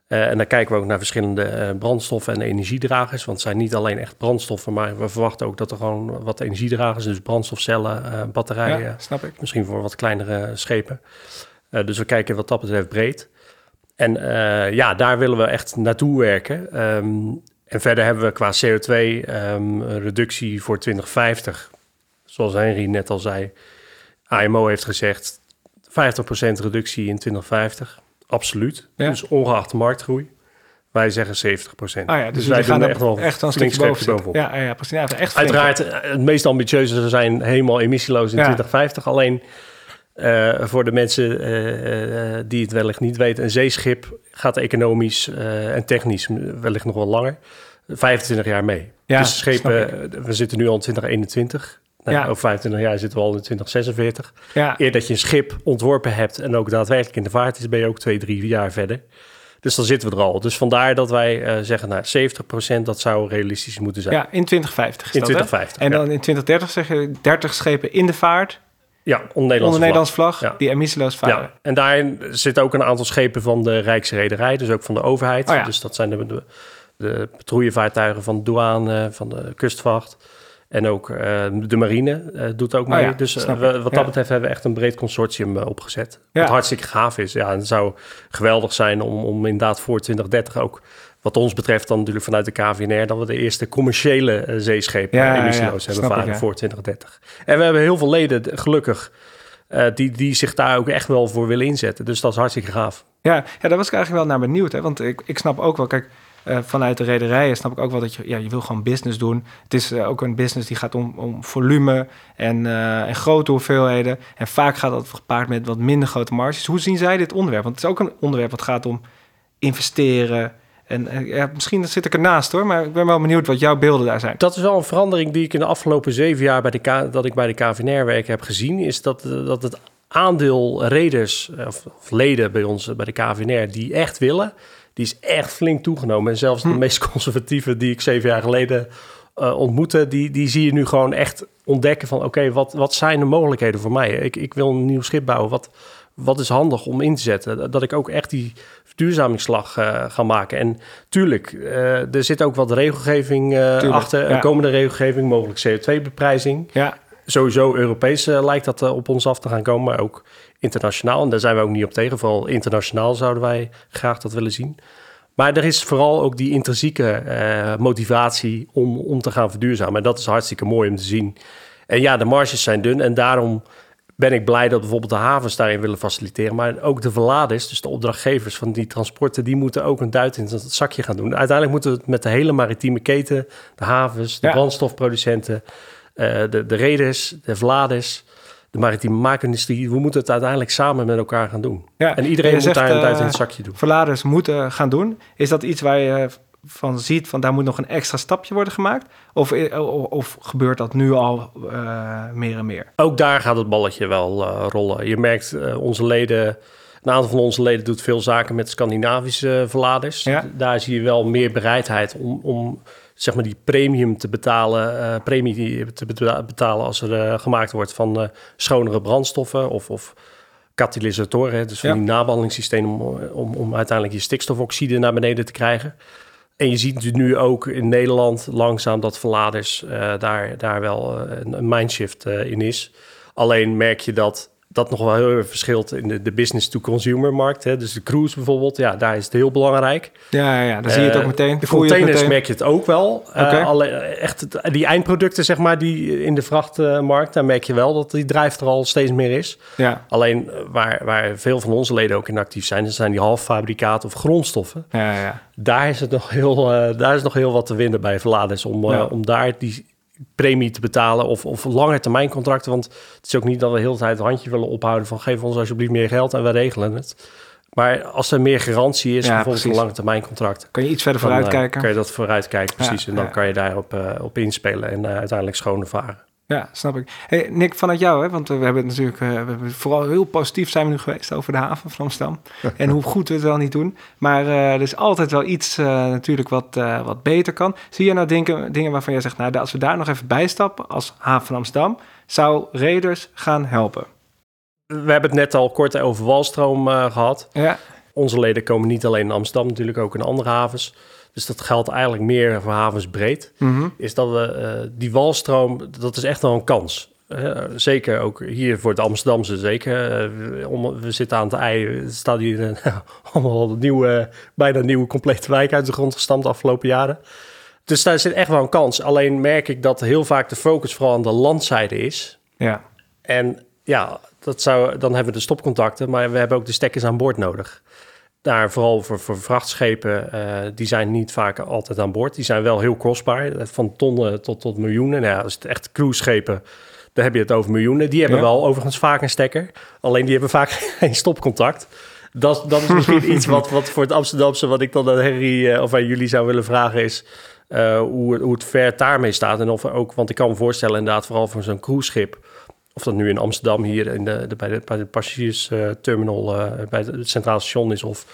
Eh, en dan kijken we ook naar verschillende brandstoffen en energiedragers. Want het zijn niet alleen echt brandstoffen, maar we verwachten ook dat er gewoon wat energiedragers, dus brandstofcellen, batterijen, Ja, snap ik. misschien voor wat kleinere schepen. Dus we kijken wat dat betreft breed. En eh, ja, daar willen we echt naartoe werken. Ehm, en verder hebben we qua CO2-reductie voor 2050, zoals Henry net al zei, AMO heeft gezegd 50% reductie in 2050. Absoluut. Ja. Dus ongeacht de marktgroei. Wij zeggen 70%. Ah ja, dus, wij jullie gaan doen er echt wel echt een flink stukje boven streepje zitten. Ja, ja, precies. Ja, echt. Uiteraard, eh, het meest ambitieuze zijn helemaal emissieloos in Ja. 2050. Alleen eh, voor de mensen eh, eh, die het wellicht niet weten, een zeeschip gaat economisch en technisch wellicht nog wel langer. 25 jaar mee. Ja, dus schepen, we zitten nu al in 2021. Nou, Ja. Over 25 jaar zitten we al in 2046. Ja, Eer dat je een schip ontworpen hebt en ook daadwerkelijk in de vaart is, ben je ook twee, drie jaar verder. Dus dan zitten we er al. Dus vandaar dat wij zeggen, nou, 70% dat zou realistisch moeten zijn. ja, in 2050 is in dat, hè? 2050. En ja. dan in 2030 zeg je 30 schepen in de vaart, Ja, onder Nederlandse onder Nederlands vlag, Ja. die emissieloos varen. Ja, en daarin zitten ook een aantal schepen van de Rijksrederij, dus ook van de overheid. Oh ja. Dus dat zijn de, de, de patrouillevaartuigen van de douane, van de kustvacht. En ook uh, de marine uh, doet ook mee. ja, dus uh, we, ik. wat dat betreft hebben we echt een breed consortium opgezet. Wat hartstikke gaaf is. Ja, en het zou geweldig zijn om, om inderdaad voor 2030 ook... wat ons betreft dan natuurlijk vanuit de KVNR... dat we de eerste commerciële eh, zeeschepen Ja, emissieloos ja, hebben ik, varen voor 2030. En we hebben heel veel leden, gelukkig... eh, die, die zich daar ook echt wel voor willen inzetten. Dus dat is hartstikke gaaf. Ja, ja, daar was ik eigenlijk wel naar benieuwd. Hè? Want ik, ik snap ook wel, kijk, eh, vanuit de rederijen snap ik ook wel dat je, ja, je wil gewoon business doen. Het is ook een business die gaat om, om volume en, en grote hoeveelheden. En vaak gaat dat gepaard met wat minder grote marges. Hoe zien zij dit onderwerp? Want het is ook een onderwerp wat gaat om investeren. En eh, ja, misschien zit ik ernaast hoor, maar ik ben wel benieuwd wat jouw beelden daar zijn. Dat is wel een verandering die ik in de afgelopen zeven jaar bij de K, dat ik bij de KVNR werk heb gezien. Is dat, eh, dat het aandeel reders eh, of, of leden bij ons bij de KVNR die echt willen, die is echt flink toegenomen. En zelfs de Hm. meest conservatieve die ik zeven jaar geleden eh, ontmoette, die, die zie je nu gewoon echt ontdekken van oké, wat, wat zijn de mogelijkheden voor mij? Ik, ik wil een nieuw schip bouwen. Wat, wat is handig om in te zetten? Dat ik ook echt die verduurzamingsslag eh, ga maken. En tuurlijk, eh, er zit ook wat regelgeving eh, Tuurlijk, achter. ja. Een komende regelgeving, mogelijk CO2-beprijzing. Ja, Sowieso Europees lijkt dat op ons af te gaan komen, maar ook internationaal. En daar zijn we ook niet op tegen. Vooral internationaal zouden wij graag dat willen zien. Maar er is vooral ook die intrinsieke motivatie om, om te gaan verduurzamen. En dat is hartstikke mooi om te zien. En ja, de marges zijn dun en daarom ben ik blij dat bijvoorbeeld de havens daarin willen faciliteren. Maar ook de verladers, dus de opdrachtgevers van die transporten, die moeten ook een duit in het zakje gaan doen. Uiteindelijk moeten we het met de hele maritieme keten, de havens, de Ja. brandstofproducenten, eh, de, de reders, de verladers, de maritieme maakindustrie. We moeten het uiteindelijk samen met elkaar gaan doen. ja. En iedereen moet zegt, daar een duit in eh, het zakje doen. verladers moeten gaan doen. Is dat iets waar je van ziet van daar moet nog een extra stapje worden gemaakt? Of, of, of gebeurt dat nu al eh, meer en meer? Ook daar gaat het balletje wel eh, rollen. Je merkt, eh, onze leden, een aantal van onze leden doet veel zaken met Scandinavische verladers. Ja. Daar zie je wel meer bereidheid om, om zeg maar die premium te betalen, eh, premie te beta- betalen als er eh, gemaakt wordt van eh, schonere brandstoffen of, of katalysatoren, dus van Ja. die nabaldingssysteem om, om, om uiteindelijk je stikstofoxide naar beneden te krijgen. En je ziet nu ook in Nederland langzaam dat verladers eh, daar, daar wel eh, een, een mindshift eh, in is. Alleen merk je dat dat nog wel heel erg verschilt in de, de business-to-consumer markt. Hè. Dus de cruise bijvoorbeeld, ja, daar is het heel belangrijk. Ja, ja, dan zie je het ook Eh, meteen. De containers meteen. merk je het ook wel. Eh, Oké. alle, echt het- die eindproducten, zeg maar, die in de vrachtmarkt, daar merk je wel dat die drijft er al steeds meer is. Ja, Alleen eh, waar, waar veel van onze leden ook in actief zijn, dat zijn die halffabrikaten of grondstoffen. ja, ja. Daar is, het nog heel, eh, daar is nog heel wat te winnen bij verladers om, eh, om daar die premie te betalen of, of lange termijn contracten. Want het is ook niet dat we de hele tijd het handje willen ophouden van geef ons alsjeblieft meer geld en we regelen het. Maar als er meer garantie is, Ja, bijvoorbeeld een lange termijn contract, Kan je iets verder eh, vooruitkijken? kan je dat vooruitkijken, precies. Ja, en dan ja. kan je daarop eh, op inspelen en eh, uiteindelijk schone varen. Ja, snap ik. Hey, Nick, vanuit jou, hè? want we hebben het natuurlijk, eh, we hebben vooral heel positief zijn we nu geweest over de haven van Amsterdam. en hoe goed we het wel niet doen. Maar eh, er is altijd wel iets eh, natuurlijk wat, eh, wat beter kan. Zie je nou dingen, dingen waarvan jij zegt, nou, als we daar nog even bij stappen als haven van Amsterdam, zou Raiders gaan helpen? We hebben het net al kort over walstroom eh, gehad. Ja, Onze leden komen niet alleen in Amsterdam, natuurlijk ook in andere havens. Dus dat geldt eigenlijk meer voor havens breed. mhm. Is dat we eh, die walstroom, dat is echt wel een kans. Eh, zeker ook hier voor het Amsterdamse, zeker. Eh, we- om, we zitten aan het ei. Staat hier allemaal nieuwe, bijna nieuwe complete wijk uit de grond gestampt de afgelopen jaren. Dus daar zit echt wel een kans. Alleen merk ik dat heel vaak de focus vooral aan de landzijde is. ja, En ja, dat zou, dan hebben we de stopcontacten, maar we hebben ook de stekkers aan boord nodig. Daar vooral voor, voor vrachtschepen, eh, die zijn niet vaak altijd aan boord. Die zijn wel heel kostbaar, eh, van tonnen tot, tot miljoenen. Nou ja, als het echt cruiseschepen, dan heb je het over miljoenen. Die hebben Ja. wel overigens vaak een stekker, alleen die hebben vaak geen stopcontact. Dat, dat is misschien iets wat, wat voor het Amsterdamse, wat ik dan aan Henry eh, of aan jullie zou willen vragen is... hoe, hoe het ver daarmee staat. En of er ook, want ik kan me voorstellen inderdaad, vooral voor zo'n cruiseschip... of dat nu in Amsterdam hier in de, de, bij de, bij de passagiersterminal... eh bij het centraal station is of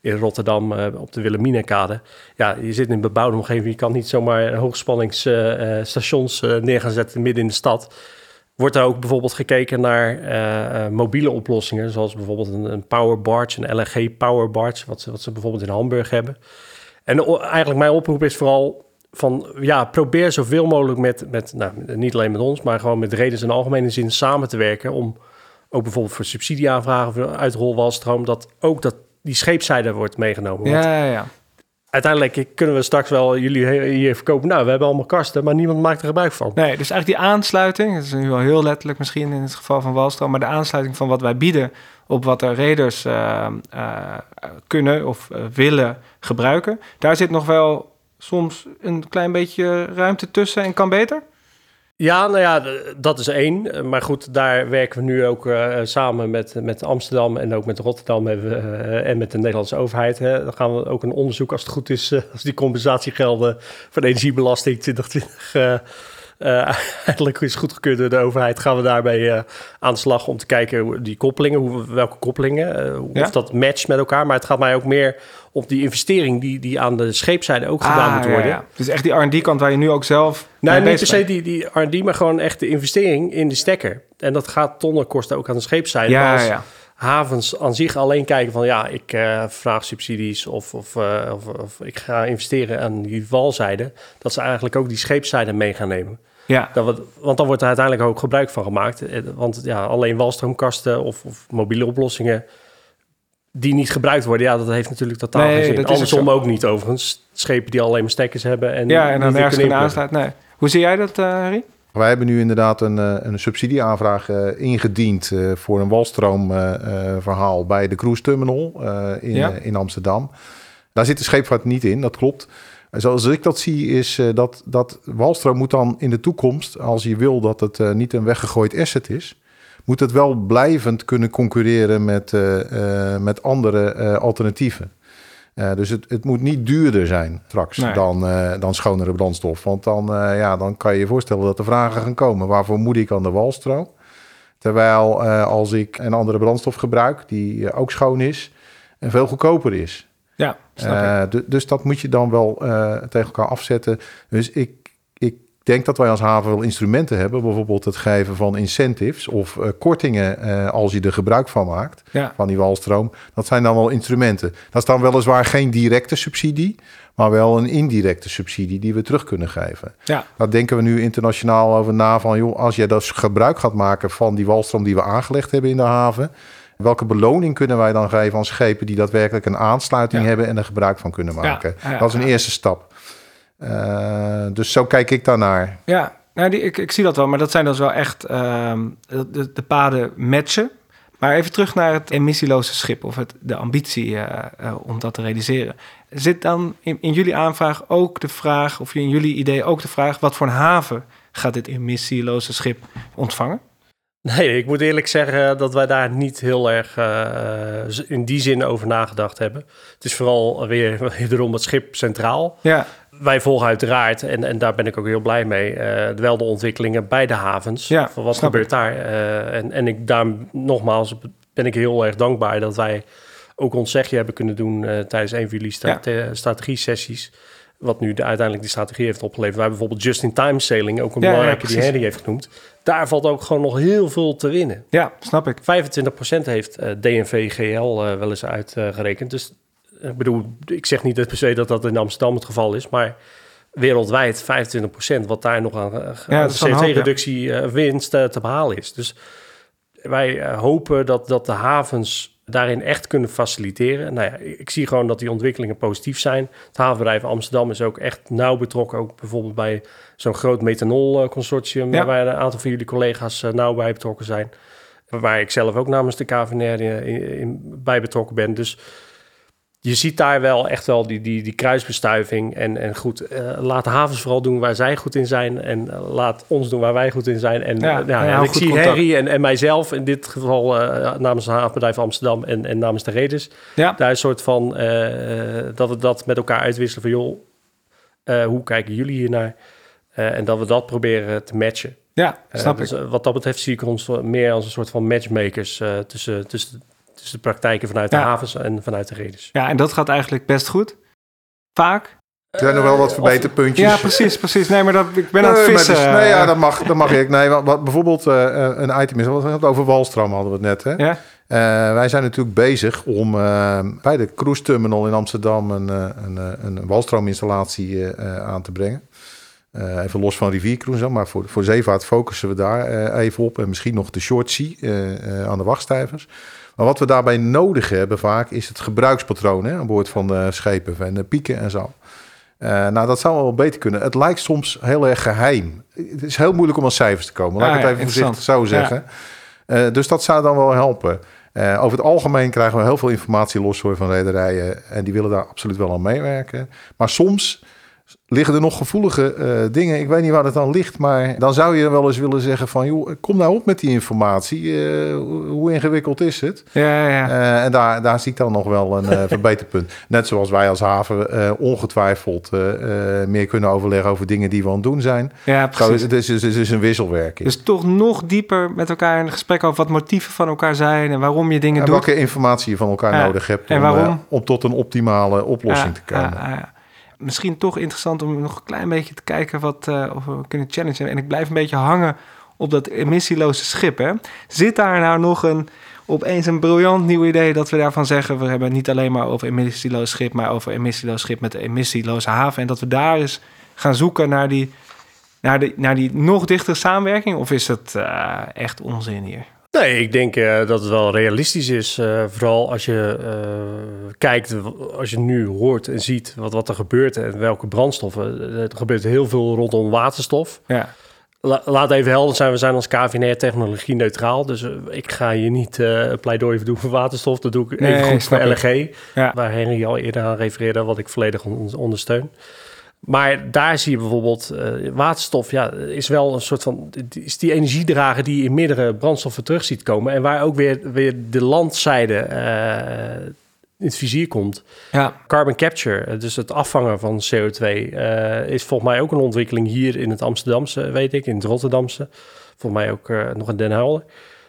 in Rotterdam eh, op de Wilhelminakade. Ja, je zit in een bebouwde omgeving. Je kan niet zomaar hoogspanningsstations eh, neer gaan zetten midden in de stad. Wordt er ook bijvoorbeeld gekeken naar mobiele oplossingen, zoals bijvoorbeeld een, een power barge, een LNG power barge, wat ze, wat ze bijvoorbeeld in Hamburg hebben. En eigenlijk mijn oproep is vooral van, ja, probeer zoveel mogelijk met, met nou, niet alleen met ons, maar gewoon met redens in algemene zin samen te werken om ook bijvoorbeeld voor subsidieaanvragen voor uitrolwalstroom, dat ook dat die scheepszijde wordt meegenomen. Ja, ja, ja. uiteindelijk kunnen we straks wel jullie hier verkopen. Nou, we hebben allemaal kasten, maar niemand maakt er gebruik van. Nee, dus eigenlijk die aansluiting, dat is nu wel heel letterlijk misschien in het geval van Walstroom, maar de aansluiting van wat wij bieden op wat de reders eh, eh, kunnen of eh, willen gebruiken, daar zit nog wel soms een klein beetje ruimte tussen en kan beter. Ja, nou ja, dat is één. Maar goed, daar werken we nu ook eh, samen met, met Amsterdam en ook met Rotterdam hebben we, eh, en met de Nederlandse overheid. Hè. Dan gaan we ook een onderzoek, als het goed is, eh, als die compensatiegelden van de energiebelasting 2020 eh, eh, eigenlijk is goedgekeurd door de overheid, gaan we daarbij aan de slag om te kijken die koppelingen, hoe, welke koppelingen, Ja. of dat matcht met elkaar. Maar het gaat mij ook meer om die investering die, die aan de scheepzijde ook gedaan moet Ah, ja, worden. ja. Dus echt die R&D-kant waar je nu ook zelf mee niet per se die, die R&D, maar gewoon echt de investering in de stekker. En dat gaat tonnen kosten ook aan de scheepszijde. Maar Ja, als ja. havens aan zich alleen kijken van... ja, ik eh, vraag subsidies of, of, eh, of, of ik ga investeren aan die walzijde... dat ze eigenlijk ook die scheepszijde mee gaan nemen. ja. Dat want dan wordt er uiteindelijk ook gebruik van gemaakt. Eh, Want ja, alleen walstroomkasten of, of mobiele oplossingen... die niet gebruikt worden, ja, dat heeft natuurlijk totaal Nee, geen zin. dat is ook Andersom zo. ook niet overigens. Schepen die alleen maar stekkers hebben en, ja, en niet dan ergens inpluggen. aansluiten. Nee. Hoe zie jij dat, eh Harry? Wij hebben nu inderdaad een, eh, een subsidieaanvraag eh, ingediend eh, voor een walstroomverhaal bij de cruise terminal eh, in, Ja. in Amsterdam. Daar zit de scheepvaart niet in, dat klopt. En Zoals ik dat zie, is eh, dat, dat walstroom moet dan in de toekomst, als je wil dat het eh, niet een weggegooid asset is, moet het wel blijvend kunnen concurreren met, eh, eh, met andere eh, alternatieven. Dus het, het moet niet duurder zijn straks Nee. dan, dan schonere brandstof. Want dan, ja, dan kan je je voorstellen dat er vragen gaan komen. Waarvoor moet ik aan de walstroom? Terwijl als ik een andere brandstof gebruik, die ook schoon is en veel goedkoper is. Ja, snap ik. Eh, du- dus dat moet je dan wel tegen elkaar afzetten. Dus ik denk dat wij als haven wel instrumenten hebben. Bijvoorbeeld het geven van incentives of eh, kortingen eh, als je er gebruik van maakt. Ja. Van die walstroom. Dat zijn dan wel instrumenten. Dat is dan weliswaar geen directe subsidie. Maar wel een indirecte subsidie die we terug kunnen geven. Ja. Daar denken we nu internationaal over na van... joh, als je dus gebruik gaat maken van die walstroom die we aangelegd hebben in de haven... welke beloning kunnen wij dan geven aan schepen... die daadwerkelijk een aansluiting Ja. hebben en er gebruik van kunnen maken? Ja, ja, dat is een eerste stap. Eh, dus zo kijk ik daarnaar. Ja, nou, die, ik, ik zie dat wel, maar dat zijn dus wel echt ehm, de, de paden matchen. Maar even terug naar het emissieloze schip of het, de ambitie eh, eh, om dat te realiseren. Zit dan in, in jullie aanvraag ook de vraag, of in jullie idee ook de vraag, wat voor een haven gaat dit emissieloze schip ontvangen? Nee, ik moet eerlijk zeggen dat wij daar niet heel erg eh, in die zin over nagedacht hebben. Het is vooral weer wederom het schip centraal. Ja, Wij volgen uiteraard, en, en daar ben ik ook heel blij mee, eh, wel de ontwikkelingen bij de havens. Ja, van wat gebeurt daar? Eh, en, en ik, daar nogmaals ben ik heel erg dankbaar dat wij ook ons zegje hebben kunnen doen eh, tijdens een van jullie strate- strategie-sessies. Wat nu de, uiteindelijk die strategie heeft opgeleverd. Wij bijvoorbeeld just-in-time sailing, ook een Ja, belangrijke die. Henry heeft genoemd. Daar valt ook gewoon nog heel veel te winnen. ja, snap ik. 25% heeft DNV GL wel eens uitgerekend. Dus ik bedoel, ik zeg niet dat per se dat dat in Amsterdam het geval is, maar wereldwijd 25%, wat daar nog aan eh, Ja, dat is wel een hoop, ja. CO2-reductie eh, winst eh, te behalen is. Dus wij hopen dat, dat de havens daarin echt kunnen faciliteren. Nou ja, ik zie gewoon dat die ontwikkelingen positief zijn. Het havenbedrijf Amsterdam is ook echt nauw betrokken, ook bijvoorbeeld bij zo'n groot methanol-consortium, Ja. waar een aantal van jullie collega's nauw bij betrokken zijn. Waar ik zelf ook namens de KVNR in, in- bij betrokken ben. Dus je ziet daar wel echt wel die, die, die kruisbestuiving. En, en goed, eh, laat de havens vooral doen waar zij goed in zijn. En eh, laat ons doen waar wij goed in zijn. En, Ja, eh, ja, ja, en hou ik zie contact. Harry en, en mijzelf in dit geval eh, namens het havenbedrijf Amsterdam en, en namens de reders. Ja, Daar een soort van eh, dat we dat met elkaar uitwisselen van joh, eh, hoe kijken jullie hiernaar? Eh en dat we dat proberen te matchen. ja Eh, snap dus, ik. eh, wat dat betreft zie ik ons meer als een soort van matchmakers eh, tussen, tussen, tussen de praktijken vanuit de Ja. havens en vanuit de reders. Ja, en dat gaat eigenlijk best goed. Vaak Er zijn nog wel wat verbeterpuntjes. Ja, precies, precies. Nee, maar dat, ik ben aan het vissen. dus- nee, ja, dat mag, dat mag ik. Nee, wat, wat bijvoorbeeld eh, een item is, wat we hadden over Walstroom hadden we het net. Hè? Ja? Eh, wij zijn natuurlijk bezig om eh, bij de cruise terminal in Amsterdam een, eh, een, eh, een walstroominstallatie eh, eh, aan te brengen. Eh, even los van riviercruise, maar voor, voor zeevaart focussen we daar eh, even op. En misschien nog de short sea eh, aan de wachtstijvers. Maar wat we daarbij nodig hebben vaak is het gebruikspatroon hè, aan boord van de schepen en de pieken en zo. Nou, dat zou wel beter kunnen. Het lijkt soms heel erg geheim. Het is heel moeilijk om aan cijfers te komen. Laat Ah, ik ja, het even voorzichtig zo zeggen. Dus dat zou dan wel helpen. Over het algemeen krijgen we heel veel informatie los hoor, van rederijen. En die willen daar absoluut wel aan meewerken. Maar soms liggen er nog gevoelige eh, dingen. Ik weet niet waar het aan ligt. Maar dan zou je wel eens willen zeggen van... joh, kom nou op met die informatie. Eh, hoe- ingewikkeld is het? Ja, ja. Eh, en daar, daar zie ik dan nog wel een verbeterpunt. Net zoals wij als haven ongetwijfeld meer kunnen overleggen over dingen die we aan het doen zijn. ja, precies. het, is, het is een wisselwerking. Dus toch nog dieper met elkaar in gesprek over wat motieven van elkaar zijn en waarom je dingen en doet. welke informatie je van elkaar nodig hebt en om, waarom? eh, om tot een optimale oplossing Ja, te komen. Misschien toch interessant om nog een klein beetje te kijken wat eh, of we kunnen challengen. En ik blijf een beetje hangen op dat emissieloze schip. Hè. Zit daar nou nog een opeens een briljant nieuw idee dat we daarvan zeggen... we hebben het niet alleen maar over emissieloos schip... maar over emissieloos schip met de emissieloze haven. En dat we daar eens gaan zoeken naar die, naar die, naar die nog dichtere samenwerking? Of is het eh, echt onzin hier? Nee, ik denk eh, dat het wel realistisch is. eh, vooral als je eh, kijkt, als je nu hoort en ziet wat, wat er gebeurt en welke brandstoffen. Er gebeurt heel veel rondom waterstof. Ja, La- laat even helder zijn, we zijn als KVNR technologie neutraal. Dus ik ga hier niet een pleidooi doen voor waterstof. Dat doe ik Nee, even goed voor. LNG. ja. Waar Henry al eerder aan refereerde, wat ik volledig on- ondersteun. Maar daar zie je bijvoorbeeld, eh, waterstof ja, is wel een soort van, is die energiedrager die in meerdere brandstoffen terug ziet komen. En waar ook weer, weer de landzijde eh, in het vizier komt. ja. Carbon capture, eh, dus het afvangen van CO2, eh, is volgens mij ook een ontwikkeling hier in het Amsterdamse, weet ik, in het Rotterdamse. Volgens mij ook nog in Den Helder.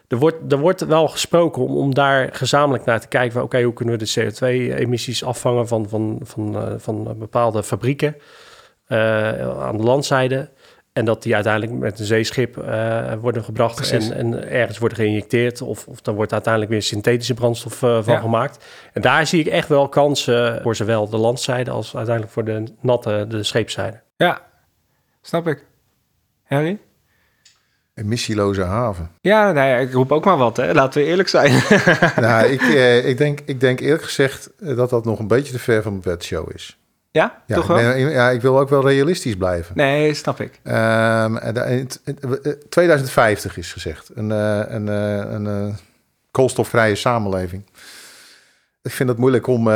Er wordt, er wordt wel gesproken om, om daar gezamenlijk naar te kijken. van, Oké, hoe kunnen we de CO2-emissies afvangen van, van, van, eh, van bepaalde fabrieken aan de landzijde. En dat die uiteindelijk met een zeeschip eh, worden gebracht Precies. en, en ergens worden geïnjecteerd. Of, of dan wordt uiteindelijk weer synthetische brandstof eh, van Ja. gemaakt. En daar zie ik echt wel kansen voor zowel de landzijde als uiteindelijk voor de natte, de scheepszijde. ja. snap ik. Harry? Emissieloze haven. Ja, nou ja, ik roep ook maar wat, hè. Laten we eerlijk zijn. nou, ik, eh, ik, denk, ik denk eerlijk gezegd eh, dat dat nog een beetje te ver van mijn bedshow is. Ja, Ja, toch wel? nee, ja, ik wil ook wel realistisch blijven. Nee, snap ik. Ehm, en da- in het- het- eh, 2050 is gezegd. Een, eh, een, eh, een eh, koolstofvrije samenleving. Ik vind het moeilijk om,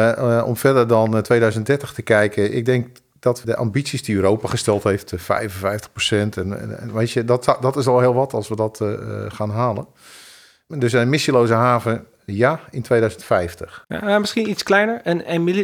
om verder dan eh, 2030 te kijken. Ik denk dat de ambities die Europa gesteld heeft, eh, 55 procent. En, en, en weet je, dat, dat is al heel wat als we dat gaan halen. Dus een emissieloze haven, ja, in 2050. Ja, maar misschien iets kleiner. Een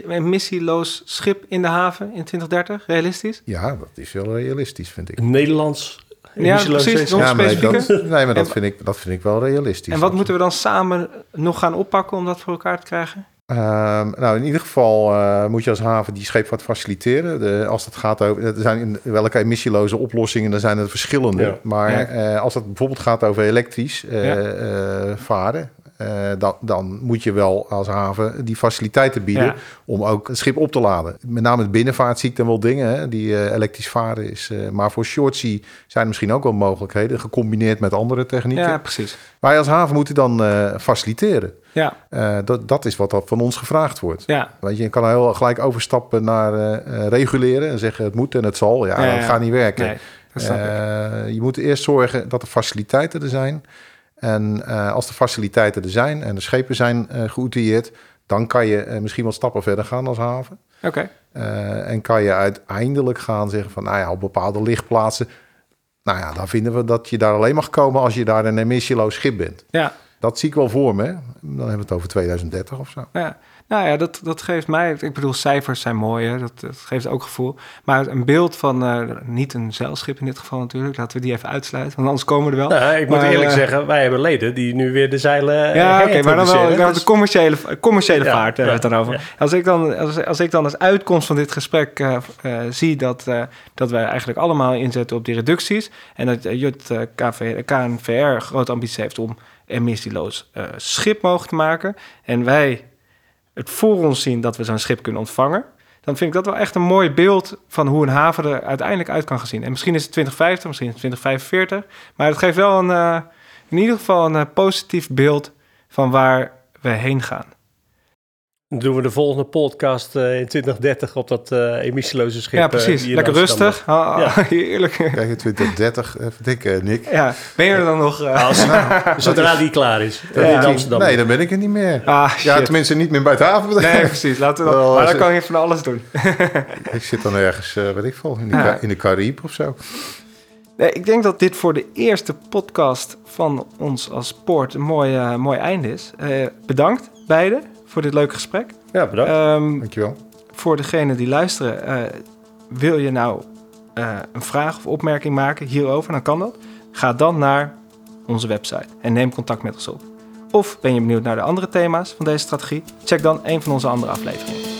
emissieloos schip in de haven in 2030, realistisch? Ja, dat is wel realistisch, vind ik. Een Nederlands Ja, emissieloos precies. Ja, maar dat, nee, maar dat vind, ik, dat vind ik wel realistisch. En wat moeten we dan samen nog gaan oppakken om dat voor elkaar te krijgen? Ehm, nou, in ieder geval eh, moet je als haven die scheepvaart faciliteren. De, als het gaat over, er zijn in welke emissieloze oplossingen, dan zijn er verschillende. Ja. Maar Ja. eh, als het bijvoorbeeld gaat over elektrisch eh, Ja. eh, varen, eh, dan, dan moet je wel als haven die faciliteiten bieden Ja. om ook het schip op te laden. Met name de binnenvaart zie ik dan wel dingen hè, die eh, elektrisch varen is. eh, maar voor short sea zijn er misschien ook wel mogelijkheden, gecombineerd met andere technieken. Ja, precies. Wij als haven moeten dan faciliteren. Ja, dat, dat is wat dat van ons gevraagd wordt. ja. Weet je, je kan heel gelijk overstappen naar reguleren en zeggen het moet en het zal. Ja, Ja, dat gaat niet werken. Nee, dat snap ik. Je moet eerst zorgen dat de faciliteiten er zijn. En eh, als de faciliteiten er zijn en de schepen zijn eh geoutilleerd, dan kan je eh, misschien wat stappen verder gaan als haven. Oké. En kan je uiteindelijk gaan zeggen van, nou ja, op bepaalde lichtplaatsen, nou ja, dan vinden we dat je daar alleen mag komen als je daar een emissieloos schip bent. Ja. Dat zie ik wel voor me. hè. Dan hebben we het over 2030 of zo. Ja. Nou ja, dat, dat geeft mij... Ik bedoel, cijfers zijn mooi, hè? Dat, dat geeft ook gevoel. Maar een beeld van... eh, niet een zeilschip in dit geval natuurlijk. Laten we die even uitsluiten, want anders komen we er wel. Nou, ik moet eerlijk eh, zeggen, wij hebben leden die nu weer de zeilen eh, Ja, oké, maar dan wel Dus- de commerciële, commerciële Ja, vaart ja, het dan over. ja. Als, ik dan, als, als ik dan als uitkomst van dit gesprek zie dat, dat wij eigenlijk allemaal inzetten op die reducties en dat Jut KV, KNVR grote ambities heeft om emissieloos schip mogelijk te maken en wij het voor ons zien dat we zo'n schip kunnen ontvangen, dan vind ik dat wel echt een mooi beeld van hoe een haven er uiteindelijk uit kan gaan zien. En misschien is het 2050, misschien is het 2045, maar het geeft wel een, eh, in ieder geval een eh, positief beeld van waar we heen gaan. Dan doen we de volgende podcast eh, in 2030 op dat eh, emissieloze schip. ja, eh, precies. Lekker rustig. Ah, Ja. Heerlijk. Kijk, in 2030, even denken, Nick. Ja, ben je er dan nog? eh? Als, zodra die klaar is. Ja. in Amsterdam. Nee, dan ben ik er niet meer. Ah, Ja, tenminste niet meer bij het havenbedrijf. Nee, precies. Laten we dan, Wel, maar dan kan je van alles doen. Ik zit dan ergens, weet ik veel, in de, Ja. In de Caribe of zo. Nee, ik denk dat dit voor de eerste podcast van ons als Poort een mooi, mooi einde is. Eh, bedankt beiden voor dit leuke gesprek. Ja, bedankt. Ehm, Dankjewel. voor degenen die luisteren, eh, wil je nou eh, een vraag of opmerking maken hierover, dan kan dat. Ga dan naar onze website en neem contact met ons op. Of ben je benieuwd naar de andere thema's van deze strategie? Check dan een van onze andere afleveringen.